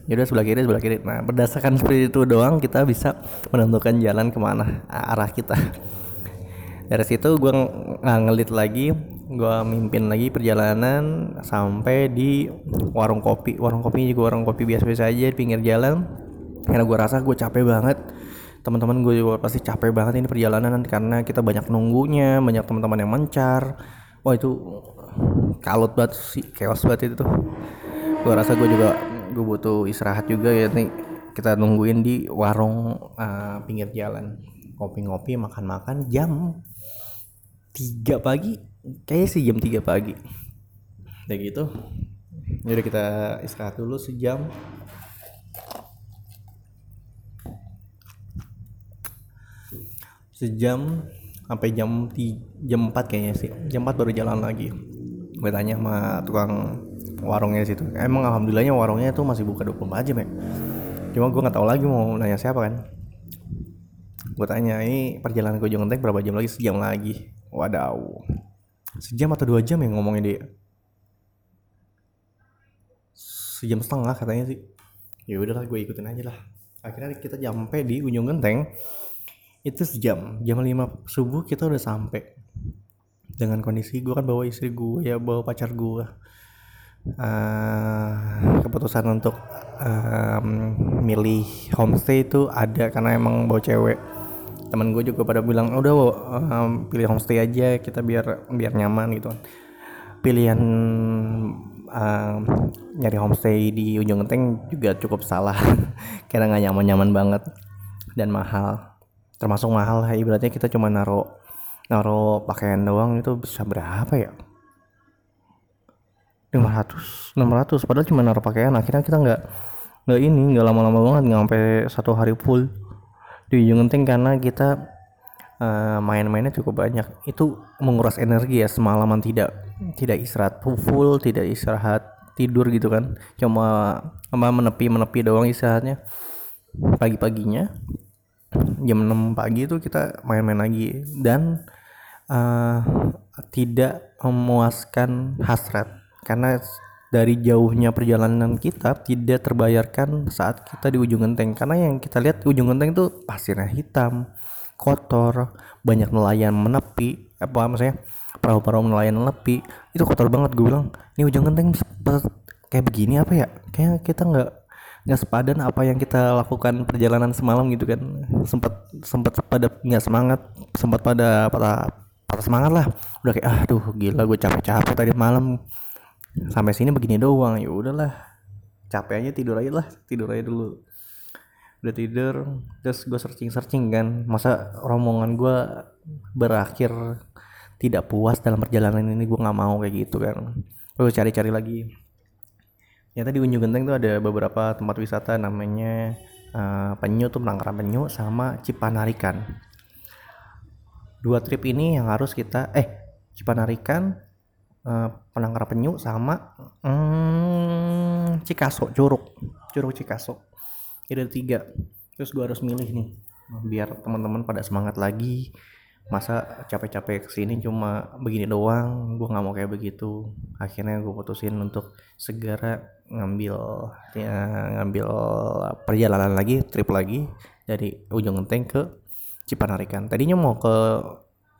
Ya udah sebelah kiri sebelah kiri. Nah berdasarkan seperti itu doang kita bisa menentukan jalan ke mana arah kita. Dari situ gue ng ngelit lagi gue mimpin lagi perjalanan sampai di warung kopi. Warung kopi juga warung kopi biasa-biasa aja di pinggir jalan. Karena gue rasa gue capek banget teman-teman gue juga pasti capek banget ini perjalanan karena kita banyak nunggunya banyak teman-teman yang mencar. Wah itu kalut banget sih chaos banget itu tuh. Gue rasa gue juga gue butuh istirahat juga ya nih. Kita nungguin di warung uh, pinggir jalan. Ngopi-ngopi makan-makan jam 3 pagi. Kayaknya sih jam 3 pagi. Kayak gitu jadi kita istirahat dulu sejam sejam sampai jam jam 4 kayaknya sih. Jam 4 baru jalan lagi. Gue tanya sama tukang warungnya situ. Emang alhamdulillahnya warungnya tuh masih buka 24 jam ya? Cuma gue nggak tahu lagi mau nanya siapa kan. Gue tanya ini perjalanan ke Ujung Genteng berapa jam lagi? Sejam lagi. Wadaw. Sejam atau dua jam yang ngomongnya dia sejam setengah katanya sih. Ya udahlah gue ikutin aja lah. Akhirnya kita sampai di Ujung Genteng itu sejam. Jam 5 subuh kita udah sampai. Dengan kondisi gue kan bawa istri gue ya bawa pacar gue uh, keputusan untuk um, milih homestay itu ada karena emang bawa cewek. Temen gue juga pada bilang udah um, pilih homestay aja kita biar biar nyaman gitu pilihan um, nyari homestay di ujung genteng juga cukup salah. Karena nggak nyaman nyaman banget dan mahal termasuk mahal. Ya ibaratnya kita cuma naro naro pakaian doang itu bisa berapa ya? 500 600 padahal cuma naro pakaian. Akhirnya kita nggak nggak ini nggak lama-lama banget nggak sampai satu hari full. Di ujung penting karena kita uh, main-mainnya cukup banyak. Itu menguras energi ya semalaman tidak tidak istirahat full tidak istirahat tidur gitu kan. Cuma menepi menepi doang istirahatnya. Pagi-paginya jam 6 pagi itu kita main-main lagi dan uh, tidak memuaskan hasrat. Karena dari jauhnya perjalanan kita tidak terbayarkan saat kita di ujung genteng. Karena yang kita lihat di ujung genteng itu pasirnya hitam kotor banyak nelayan menepi apa maksudnya perahu-perahu nelayan menepi. Itu kotor banget gue bilang ini ujung genteng kayak begini apa ya? Kayak kita nggak nggak sepadan apa yang kita lakukan perjalanan semalam gitu kan. Sempat sempat pada nggak semangat sempat pada pada pada semangat lah. Udah kayak ah tuh gila gue capek-capek tadi malam. Sampai sini begini doang. Ya udahlah capek aja tidur aja lah tidur aja dulu. Udah tidur terus gue searching searching kan. Masa rombongan gue berakhir tidak puas dalam perjalanan ini gue nggak mau kayak gitu kan. Gue cari-cari lagi ternyata di Unyu Genteng tuh ada beberapa tempat wisata namanya uh, Penyu tuh Penangkaran Penyu sama Cipanarikan. Dua trip ini yang harus kita eh Cipanarikan uh, Penangkaran Penyu sama hmm, Cikaso Curug. Curug Cikaso. Ada tiga. Terus gue harus milih nih biar teman-teman pada semangat lagi. Masa capek-capek ke sini cuma begini doang gue nggak mau kayak begitu. Akhirnya gue putusin untuk segera ngambil ya, ngambil perjalanan lagi trip lagi dari ujung genteng ke Cipanarikan. Tadinya mau ke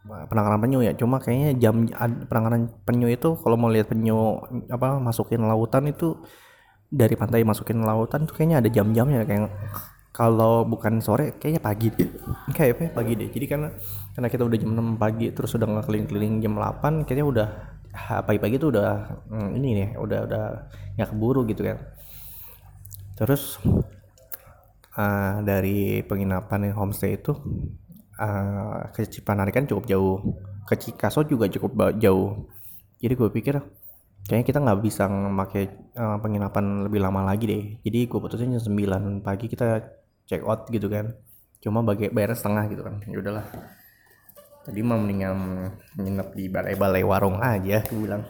penangkaran penyu ya cuma kayaknya jam penangkaran penyu itu kalau mau lihat penyu apa masukin lautan itu dari pantai masukin lautan tuh kayaknya ada jam-jamnya kayak kalau bukan sore kayaknya pagi deh. Kayak pagi deh. Jadi karena karena kita udah jam 6 pagi terus udah nggak keliling-keliling jam 8 kayaknya udah pagi-pagi tuh udah hmm, ini nih udah udah nggak keburu gitu kan. Terus uh, dari penginapan yang homestay itu uh, ke Cipanari kan cukup jauh. Ke Cikaso juga cukup jauh. Jadi gue pikir kayaknya kita nggak bisa memakai uh, penginapan lebih lama lagi deh. Jadi gue putusin jam 9 pagi kita check out gitu kan. Cuma bagi bayar setengah gitu kan. Ya udahlah tadi mah mendingan nginep di balai-balai warung aja gue bilang.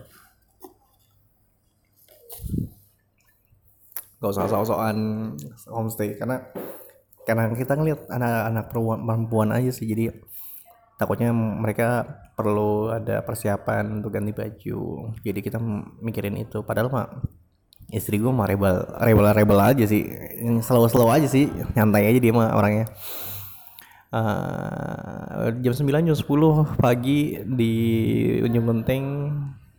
Gak usah sok-sokan homestay karena karena kita ngeliat anak-anak perempuan aja sih jadi takutnya mereka perlu ada persiapan untuk ganti baju. Jadi kita mikirin itu. Padahal mah istri gue mah rebel rebel rebel aja sih. Slow slow aja sih nyantai aja dia mah orangnya uh, jam 9 jam 10 pagi di Ujung Genteng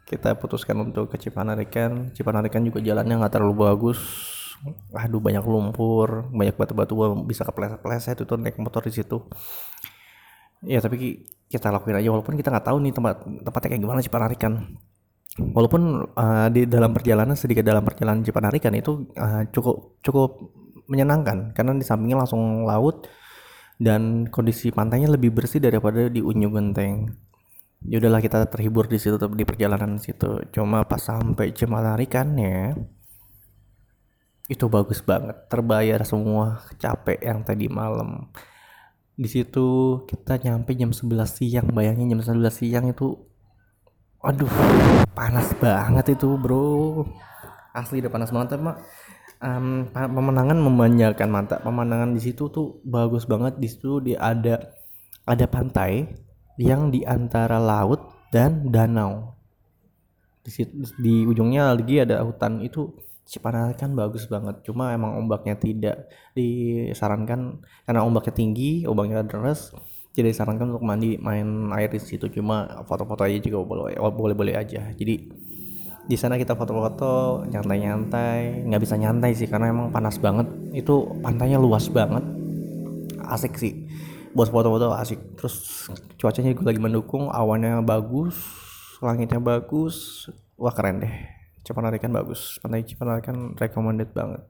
kita putuskan untuk ke Cipanarikan. Cipanarikan juga jalannya nggak terlalu bagus. Aduh banyak lumpur banyak batu-batu bisa kepleset-pleset itu naik motor di situ. Ya tapi kita lakuin aja. Walaupun kita nggak tahu nih tempat tempatnya kayak gimana sih Panarikan walaupun uh, di dalam perjalanan sedikit dalam perjalanan Cipanarikan itu uh, cukup cukup menyenangkan. Karena di sampingnya langsung laut dan kondisi pantainya lebih bersih daripada di Unyu Genteng. Ya udahlah kita terhibur di situ di perjalanan situ. Cuma pas sampai Cipanarikan ya itu bagus banget, terbayar semua capek yang tadi malam. Di situ kita nyampe jam 11 siang, bayangin jam 11 siang itu aduh panas banget itu bro asli udah panas banget mak um, pemandangan memanjakan mata. Pemandangan di situ tuh bagus banget. Di situ dia ada ada pantai yang di antara laut dan danau. Di situ di ujungnya lagi ada hutan. Itu Cipanal kan bagus banget. Cuma emang ombaknya tidak disarankan. Karena ombaknya tinggi ombaknya deras tidak disarankan untuk mandi main air di situ. Cuma foto-foto aja juga boleh boleh boleh aja. Jadi di sana kita foto-foto nyantai-nyantai. Nggak bisa nyantai sih karena emang panas banget. Itu pantainya luas banget. Asik sih. Buat foto-foto asik. Terus cuacanya juga lagi mendukung awannya bagus langitnya bagus. Wah keren deh. Cipanarikan bagus. Pantai Cipanarikan recommended banget.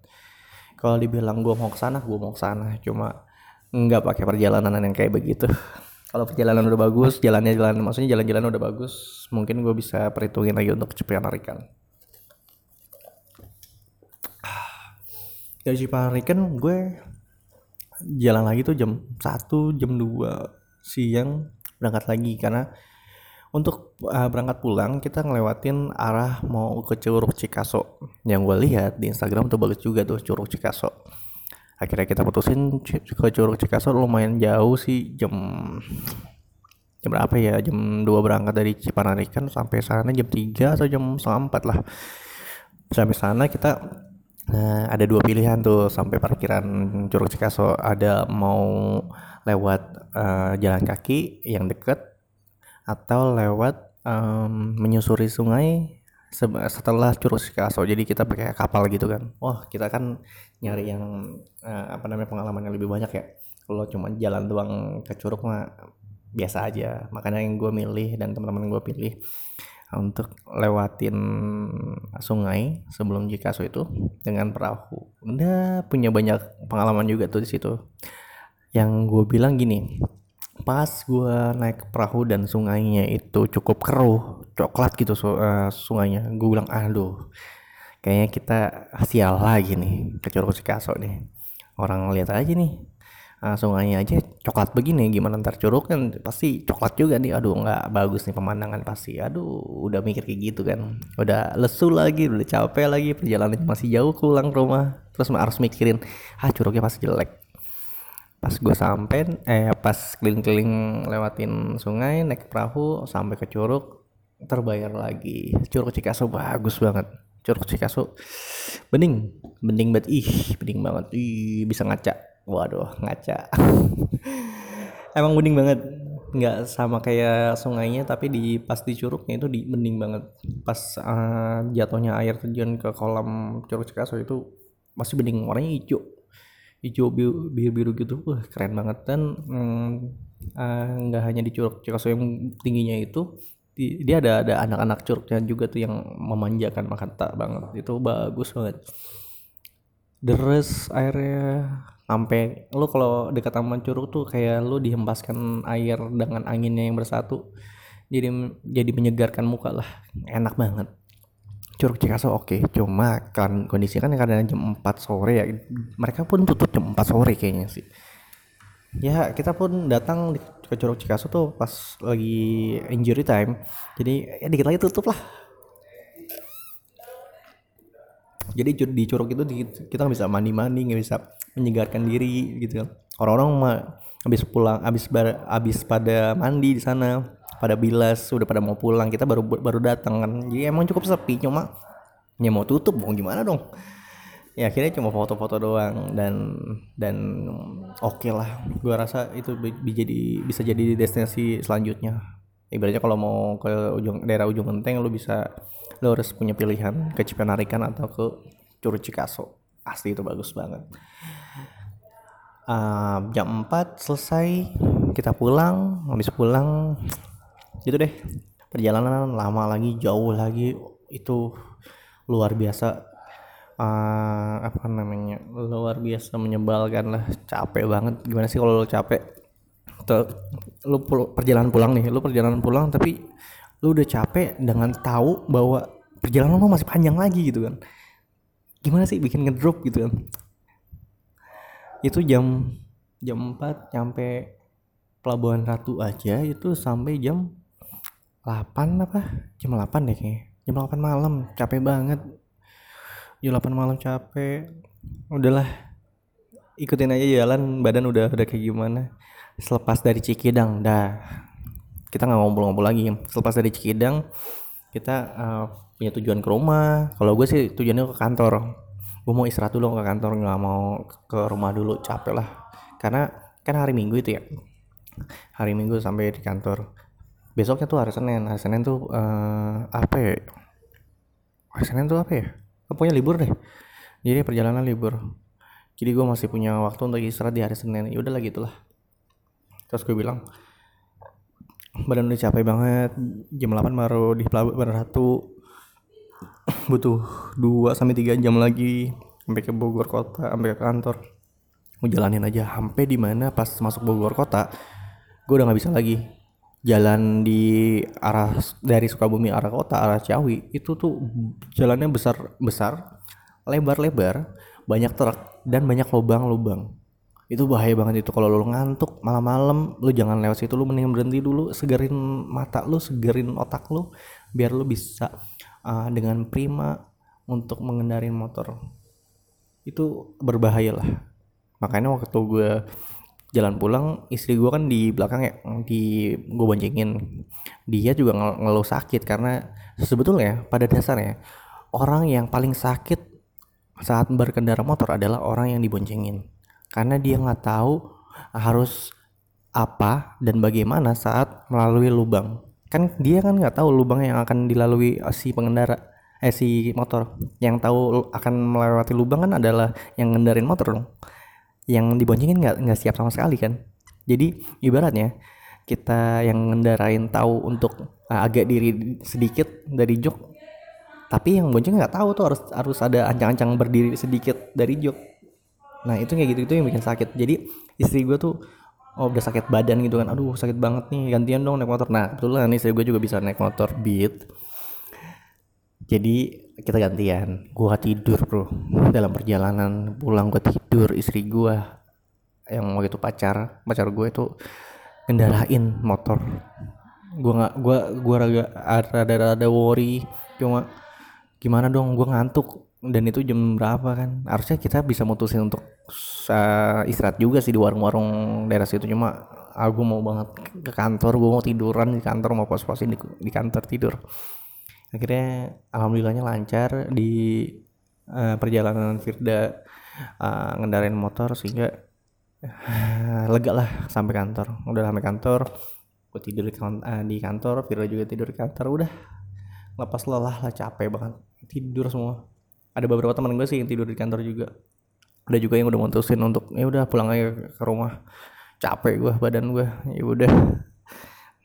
Kalau dibilang gue mau ke sana gue mau ke sana. Cuma nggak pakai perjalanan yang kayak begitu kalau perjalanan udah bagus jalannya jalan maksudnya jalan-jalan udah bagus mungkin gue bisa perhitungin lagi untuk Cipanarikan dari Cipanarikan gue jalan lagi tuh jam 1 jam 2 siang berangkat lagi. Karena untuk uh, berangkat pulang kita ngelewatin arah mau ke Curug Cikaso. Yang gue lihat di Instagram tuh bagus juga tuh Curug Cikaso akhirnya kita putusin ke Curug Cikaso lumayan jauh sih jam jam berapa ya? Jam 2 berangkat dari Cipanarikan sampai sana jam 3 atau jam setengah 4 lah. Sampai sana kita nah, ada dua pilihan tuh sampai parkiran Curug Cikaso. Ada mau lewat uh, jalan kaki yang deket atau lewat um, menyusuri sungai setelah Curug Cikaso jadi kita pakai kapal gitu kan. Wah kita kan nyari yang uh, apa namanya pengalaman yang lebih banyak ya. Kalau cuma jalan doang ke curug mah biasa aja. Makanya yang gue milih dan teman-teman gue pilih untuk lewatin sungai sebelum Jikaso itu dengan perahu. Udah punya banyak pengalaman juga tuh di situ. Yang gue bilang gini pas gue naik perahu dan sungainya itu cukup keruh coklat gitu uh, sungainya. Gue bilang aduh kayaknya kita sial lagi nih Curug Cikaso nih. Orang lihat aja nih uh, sungainya aja coklat begini gimana ntar curug kan pasti coklat juga nih. Aduh nggak bagus nih pemandangan pasti. Aduh udah mikir kayak gitu kan. Udah lesu lagi udah capek lagi perjalanan masih jauh pulang ke rumah. Terus harus mikirin ah curugnya pasti jelek pas gue sampai eh pas keliling-keliling lewatin sungai naik perahu sampai ke curug terbayar lagi. Curug Cikaso bagus banget. Curug Cikaso bening. Bening banget. Ih bening banget. Ih bisa ngaca. Waduh ngaca. Emang bening banget. Nggak sama kayak sungainya tapi di pas di curugnya itu di bening banget. Pas uh, jatuhnya air terjun ke kolam Curug Cikaso itu masih bening. Warnanya hijau hijau biru biru, gitu. Wah keren banget. Dan mm, uh, nggak hanya di Curug Cikaso yang tingginya itu di, dia ada ada anak-anak curugnya juga tuh yang memanjakan mata banget. Itu bagus banget. Deres airnya sampai lu kalau dekat taman curug tuh kayak lu dihempaskan air dengan anginnya yang bersatu jadi jadi menyegarkan muka lah. Enak banget Curug Cikaso oke. Okay. cuma kan kondisi kan kadang jam 4 sore ya. Mereka pun tutup jam 4 sore kayaknya sih. Ya kita pun datang ke Curug Cikaso tuh pas lagi injury time. Jadi ya dikit lagi tutup lah. Jadi di curug itu kita bisa mandi-mandi nggak bisa menyegarkan diri gitu orang-orang mah habis pulang habis habis pada mandi di sana pada bilas udah pada mau pulang kita baru baru datang kan. Jadi emang cukup sepi cuma ya mau tutup mau gimana dong? Ya akhirnya cuma foto-foto doang dan dan oke okay lah. Gue rasa itu bisa jadi bisa jadi destinasi selanjutnya. Ibaratnya kalau mau ke ujung daerah ujung genteng lu bisa lu harus punya pilihan ke Cipenarikan atau ke Curug Cikaso. Pasti itu bagus banget. Uh, jam 4 selesai kita pulang habis pulang gitu deh. Perjalanan lama lagi jauh lagi itu luar biasa. Uh, apa namanya? Luar biasa menyebalkan lah. Capek banget. Gimana sih kalau lo capek? Tuh, lu perjalanan pulang nih. Lu perjalanan pulang tapi lu udah capek dengan tahu bahwa perjalanan lu masih panjang lagi gitu kan. Gimana sih bikin ngedrop gitu kan? Itu jam jam 4 nyampe Pelabuhan Ratu aja itu sampai jam 8 apa? Jam 8 deh kayaknya. Jam 8 malam. Capek banget. Jam 8 malam capek. Udahlah. Ikutin aja jalan. Badan udah udah kayak gimana. Selepas dari Cikidang. Dah. Kita nggak ngobrol-ngobrol lagi. Selepas dari Cikidang kita uh, punya tujuan ke rumah. Kalau gue sih tujuannya ke kantor. Gue mau istirahat dulu ke kantor. Nggak mau ke rumah dulu. Capek lah. Karena kan hari minggu itu ya. Hari minggu sampai di kantor besoknya tuh hari senin. Hari senin tuh uh, apa ya? Hari senin tuh apa ya? Pokoknya libur deh. Jadi perjalanan libur. Jadi gue masih punya waktu untuk istirahat di hari senin. Ya udahlah gitulah. Terus gue bilang badan udah capek banget. Jam 8 baru di pelabuhan ratu butuh 2 sampai 3 jam lagi. Sampai ke Bogor kota sampai ke kantor. Mau jalanin aja. Sampai di mana pas masuk Bogor kota gue udah nggak bisa lagi jalan di arah dari Sukabumi arah kota arah Ciawi itu tuh jalannya besar besar lebar lebar banyak truk dan banyak lubang-lubang. Itu bahaya banget itu. Kalau lu ngantuk malam-malam lu jangan lewat situ lu mending berhenti dulu segerin mata lu segerin otak lu biar lu bisa uh, dengan prima untuk mengendarin motor. Itu berbahaya lah. Makanya waktu gue jalan pulang istri gue kan di belakang ya di gue boncengin. Dia juga ng ngeluh sakit karena sebetulnya pada dasarnya orang yang paling sakit saat berkendara motor adalah orang yang diboncengin. Karena dia nggak tahu harus apa dan bagaimana saat melalui lubang. Kan dia kan nggak tahu lubang yang akan dilalui si pengendara eh si motor. Yang tahu akan melewati lubang kan adalah yang ngendarin motor dong yang diboncengin nggak nggak siap sama sekali kan? Jadi ibaratnya kita yang ngendarain tahu untuk uh, agak diri sedikit dari jok tapi yang bonceng nggak tahu tuh harus harus ada ancang-ancang berdiri sedikit dari jok. Nah itu kayak gitu itu yang bikin sakit. Jadi istri gue tuh oh udah sakit badan gitu kan. Aduh sakit banget nih gantian dong naik motor. Nah kebetulan istri gue juga bisa naik motor beat. Jadi kita gantian. Gua tidur bro. Dalam perjalanan pulang gua tidur istri gua yang waktu itu pacar pacar gue itu kendarain motor. Gua nggak gua gua raga ada ada worry. Cuma gimana dong gua ngantuk. Dan itu jam berapa kan? Harusnya kita bisa mutusin untuk uh, istirahat juga sih di warung-warung daerah situ. Cuma aku mau banget ke kantor gue mau tiduran di kantor mau pos-posin di, di kantor tidur akhirnya alhamdulillahnya lancar di uh, perjalanan Firda uh, ngendarain motor sehingga uh, lega lah sampai kantor. Udah sampai kantor gue tidur di, uh, di kantor Firda juga tidur di kantor. Udah lepas lelah lah capek banget. Tidur semua. Ada beberapa teman gue sih yang tidur di kantor juga. Ada juga yang udah mutusin untuk ya udah pulang aja ke rumah. Capek gue badan gue ya udah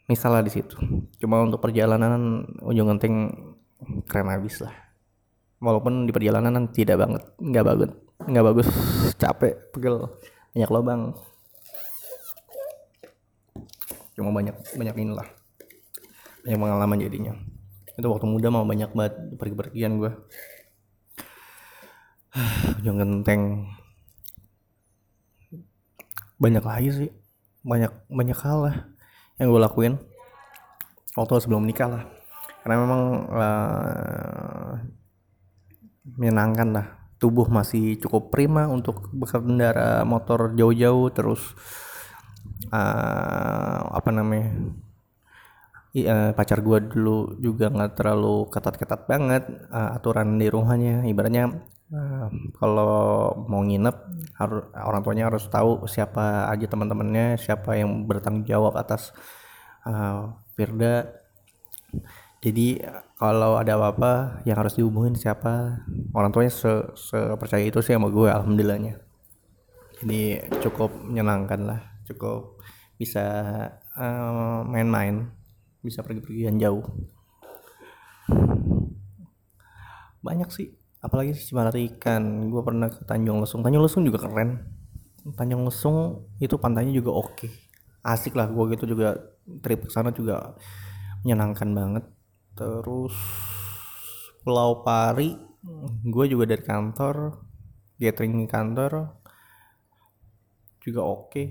misalnya di situ. Cuma untuk perjalanan ujung genting keren habis lah. Walaupun di perjalanan tidak banget nggak bagus nggak bagus capek pegel banyak lubang. Cuma banyak banyak inilah banyak pengalaman jadinya. Itu waktu muda mau banyak banget pergi-pergian gue ujung genteng. Banyak lagi sih. Banyak banyak hal lah yang gue lakuin waktu sebelum menikah lah. Karena memang uh, menyenangkan lah. Tubuh masih cukup prima untuk berkendara motor jauh-jauh terus uh, apa namanya uh, pacar gue dulu juga nggak terlalu ketat-ketat banget uh, aturan di rumahnya. Ibaratnya uh, kalau mau nginep harus orang tuanya harus tahu siapa aja teman-temannya siapa yang bertanggung jawab atas uh, Firda. Jadi kalau ada apa-apa yang harus dihubungin siapa? Orang tuanya se, percaya itu sih sama gue alhamdulillahnya. Jadi cukup menyenangkan lah cukup bisa uh, main-main bisa pergi-pergian jauh. Banyak sih apalagi sih ikan. Gue pernah ke Tanjung Lesung. Tanjung Lesung juga keren. Tanjung Lesung itu pantainya juga oke. Asik lah gue gitu juga trip ke sana juga menyenangkan banget. Terus Pulau Pari gue juga dari kantor gathering kantor juga oke. Okay.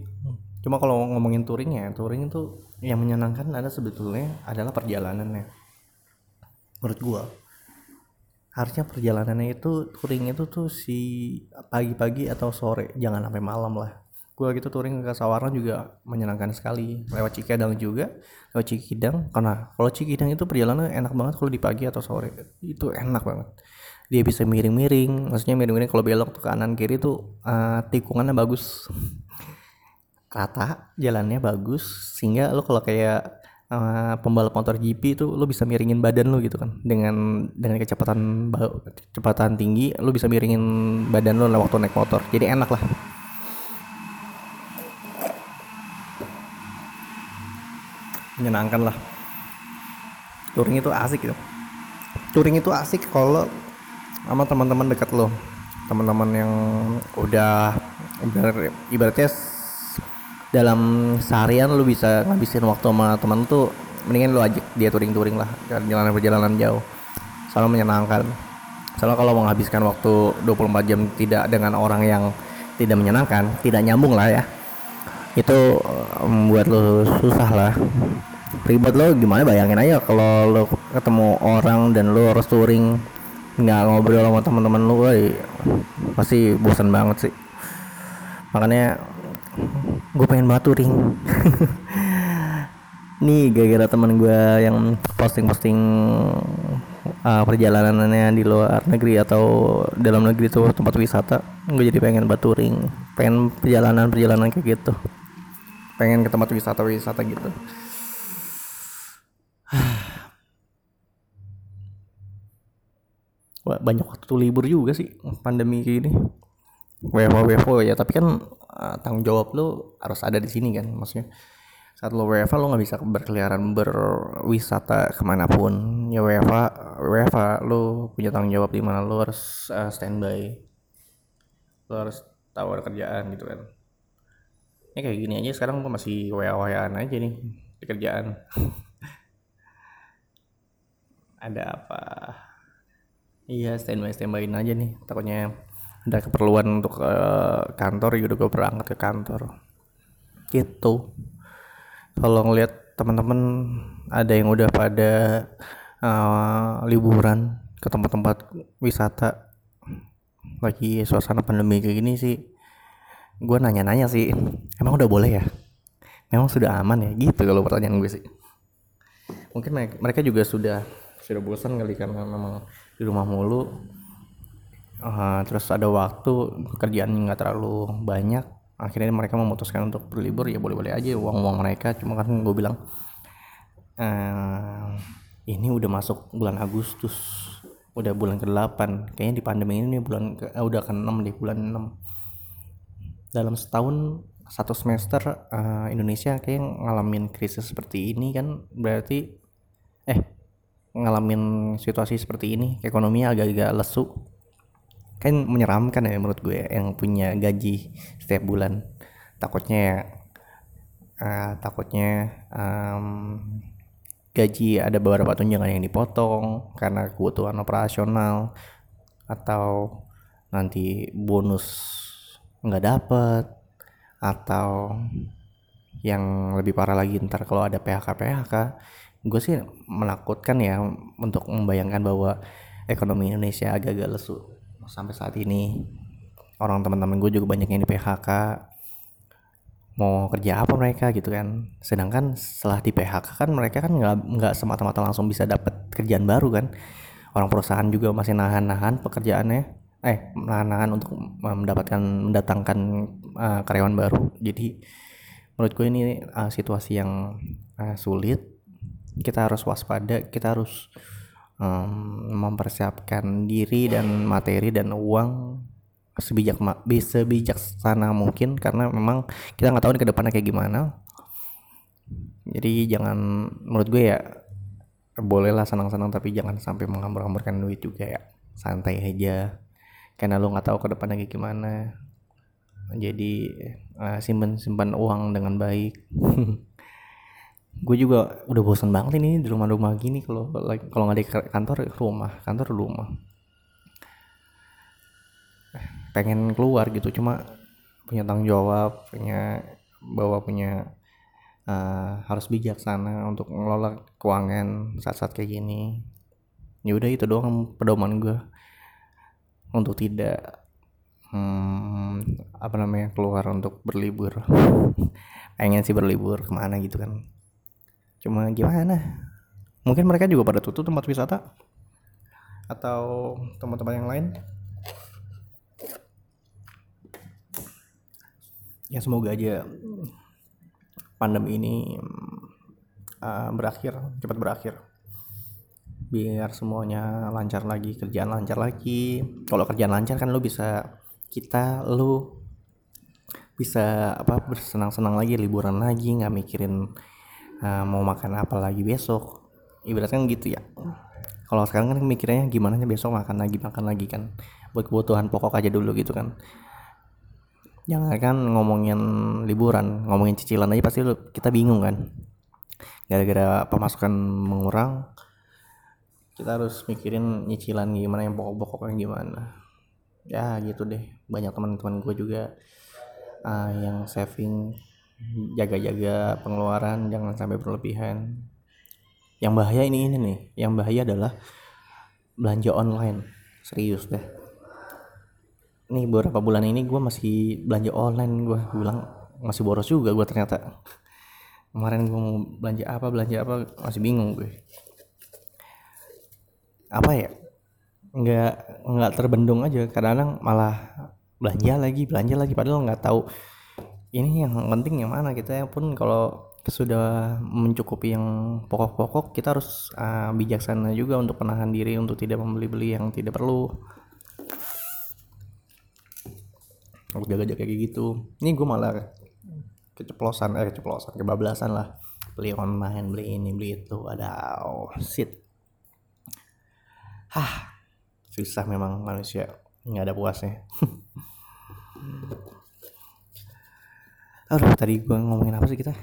cuma kalau ngomongin touring ya touring itu yang menyenangkan ada sebetulnya adalah perjalanannya. Menurut gue harusnya perjalanannya itu touring itu tuh si pagi-pagi atau sore jangan sampai malam lah. Gue gitu touring ke Sawarna juga menyenangkan sekali. Lewat Cikidang juga lewat Cikidang. Karena kalau Cikidang itu perjalanan enak banget kalau di pagi atau sore. Itu enak banget. Dia bisa miring-miring maksudnya miring-miring kalau belok tuh kanan kiri tuh uh, tikungannya bagus rata jalannya bagus sehingga lo kalau kayak uh, pembalap motor GP itu lo bisa miringin badan lo gitu kan. Dengan dengan kecepatan kecepatan tinggi lo bisa miringin badan lo waktu naik motor. Jadi enak lah. Menyenangkan lah. Touring itu asik gitu. Touring itu asik kalau sama teman-teman dekat lo. Teman-teman yang udah ibaratnya dalam seharian lo bisa ngabisin waktu sama teman tuh mendingan lo ajak dia touring-touring lah jalan perjalanan jauh. Selalu menyenangkan. Soalnya kalau menghabiskan waktu 24 jam tidak dengan orang yang tidak menyenangkan tidak nyambung lah ya. Itu membuat lo susah lah. Ribet lo gimana? Bayangin aja kalau lo ketemu orang dan lo harus touring nggak ngobrol sama teman-teman lo pasti bosan banget sih. Makanya gue pengen banget touring. Nih gara-gara teman gue yang posting-posting uh, perjalanannya di luar negeri atau dalam negeri tuh tempat wisata gue jadi pengen banget touring. Pengen perjalanan-perjalanan kayak gitu. Pengen ke tempat wisata-wisata gitu. Wah, banyak waktu libur juga sih pandemi kayak gini. WFO WFO ya, tapi kan uh, tanggung jawab lo harus ada di sini kan, maksudnya saat lo WFA lo nggak bisa berkeliaran berwisata ke mana pun. Ya WFA WFA lo punya tanggung jawab di mana lo harus uh, standby. Lo harus ada kerjaan gitu kan. Ya kayak gini aja sekarang gue masih WA aja nih di kerjaan. Ada apa? Iya standby standbyin aja nih takutnya ada keperluan untuk uh, kantor ya udah gue berangkat ke kantor. Gitu. Kalau ngeliat teman-teman ada yang udah pada uh, liburan ke tempat-tempat wisata. Lagi suasana pandemi kayak gini sih gue nanya-nanya sih emang udah boleh ya? Emang sudah aman ya? Gitu kalau pertanyaan gue sih. Mungkin mereka juga sudah sudah bosan kali karena memang di rumah mulu uh, terus ada waktu kerjaan nggak terlalu banyak akhirnya mereka memutuskan untuk berlibur ya boleh-boleh aja uang-uang mereka. Cuma kan gue bilang uh, ini udah masuk bulan Agustus udah bulan ke-8 kayaknya di pandemi ini bulan ke, uh, udah ke-6 di bulan 6 dalam setahun satu semester uh, Indonesia kayak ngalamin krisis seperti ini kan berarti eh ngalamin situasi seperti ini ekonomi agak-agak lesu kan menyeramkan ya menurut gue yang punya gaji setiap bulan. Takutnya uh, takutnya um, gaji ada beberapa tunjangan yang dipotong karena kebutuhan operasional atau nanti bonus nggak dapet atau yang lebih parah lagi ntar kalau ada PHK PHK gue sih menakutkan ya untuk membayangkan bahwa ekonomi Indonesia agak-agak lesu sampai saat ini orang teman-teman gue juga banyak yang di PHK mau kerja apa mereka gitu kan. Sedangkan setelah di PHK kan mereka kan nggak nggak semata-mata langsung bisa dapat kerjaan baru kan. Orang perusahaan juga masih nahan-nahan pekerjaannya. Eh nahan-nahan untuk mendapatkan mendatangkan uh, karyawan baru. Jadi menurut gue ini uh, situasi yang uh, sulit. Kita harus waspada kita harus um, mempersiapkan diri dan materi dan uang sebijak bisa bijaksana mungkin karena memang kita nggak tahu ke depannya kayak gimana. Jadi jangan menurut gue ya bolehlah senang-senang tapi jangan sampai menghambur-hamburkan duit juga ya. Santai aja. Karena lo nggak tahu ke depannya kayak gimana. Jadi uh, simpan simpan uang dengan baik gue juga udah bosan banget ini di rumah-rumah gini kalau kalau nggak di kantor rumah kantor rumah. Pengen keluar gitu cuma punya tanggung jawab punya bawa punya uh, harus bijaksana untuk ngelola keuangan saat-saat kayak gini. Ya udah itu doang pedoman gue untuk tidak hmm, apa namanya keluar untuk berlibur. Pengen sih berlibur ke mana gitu kan cuma gimana? Mungkin mereka juga pada tutup tempat wisata? Atau tempat-tempat yang lain? Ya semoga aja pandemi ini uh, berakhir cepat berakhir. Biar semuanya lancar lagi kerjaan lancar lagi. Kalau kerjaan lancar kan lo bisa kita lo bisa apa bersenang-senang lagi liburan lagi nggak mikirin uh, mau makan apa lagi besok? Ibaratnya gitu ya. Kalau sekarang kan mikirnya gimana besok makan lagi makan lagi kan. Buat kebutuhan pokok aja dulu gitu kan. Jangan kan ngomongin liburan ngomongin cicilan aja pasti kita bingung kan. Gara-gara pemasukan mengurang kita harus mikirin nyicilan gimana yang pokok-pokoknya gimana. Ya gitu deh. Banyak teman-teman gue juga uh, yang saving jaga-jaga pengeluaran jangan sampai berlebihan. Yang bahaya ini ini nih yang bahaya adalah belanja online. Serius deh. Nih beberapa bulan ini gue masih belanja online gue bilang masih boros juga gue ternyata. Kemarin gue mau belanja apa belanja apa masih bingung gue. Apa ya? Nggak nggak terbendung aja. Kadang-kadang malah belanja lagi belanja lagi padahal nggak tahu ini yang penting yang mana kita pun kalau sudah mencukupi yang pokok-pokok kita harus uh, bijaksana juga untuk menahan diri untuk tidak membeli-beli yang tidak perlu. Aku jaga-jaga kayak gitu. Ini gue malah keceplosan eh keceplosan kebablasan lah. Beli online beli ini beli itu ada oh, shit. Hah susah memang manusia nggak ada puasnya aduh tadi gue ngomongin apa sih kita?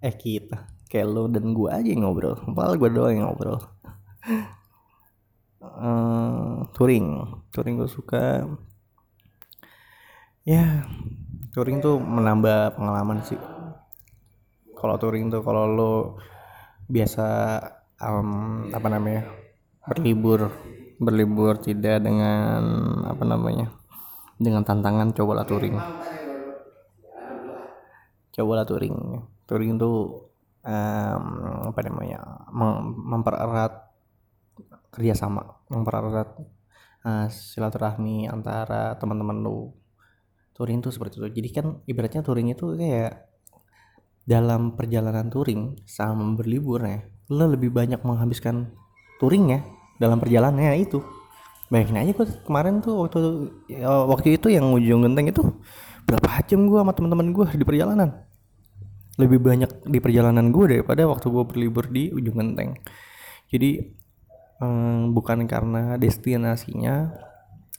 Eh kita. Kayak lo dan gue aja yang ngobrol. Padahal gue doang yang ngobrol. Uh, touring. Touring gue suka. Ya touring tuh menambah pengalaman sih. Kalau touring tuh kalau lo biasa um, apa namanya berlibur berlibur tidak dengan apa namanya dengan tantangan cobalah touring cobalah touring. Touring tuh um, apa namanya mem mempererat kerjasama mempererat uh, silaturahmi antara teman-teman lo touring tuh seperti itu. Jadi kan ibaratnya touring itu kayak dalam perjalanan touring sama berlibur ya lo lebih banyak menghabiskan touring ya dalam perjalanannya itu. Bayangin aja gue kemarin tuh waktu waktu itu yang ujung genteng itu berapa jam gue sama teman-teman gue di perjalanan? Lebih banyak di perjalanan gue daripada waktu gue berlibur di ujung genteng. Jadi um, bukan karena destinasinya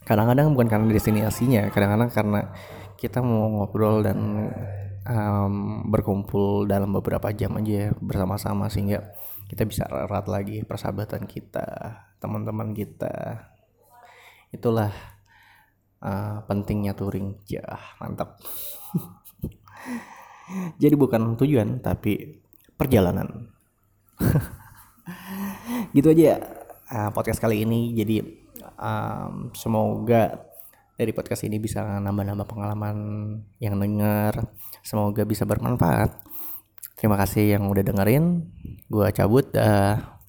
kadang-kadang bukan karena destinasinya kadang-kadang karena kita mau ngobrol dan um, berkumpul dalam beberapa jam aja bersama-sama sehingga kita bisa erat lagi persahabatan kita teman-teman kita. Itulah uh, pentingnya touring. Ya mantap. Jadi bukan tujuan tapi perjalanan. Gitu aja uh, podcast kali ini. Jadi um, semoga dari podcast ini bisa nambah-nambah pengalaman yang denger. Semoga bisa bermanfaat. Terima kasih yang udah dengerin. Gua cabut dah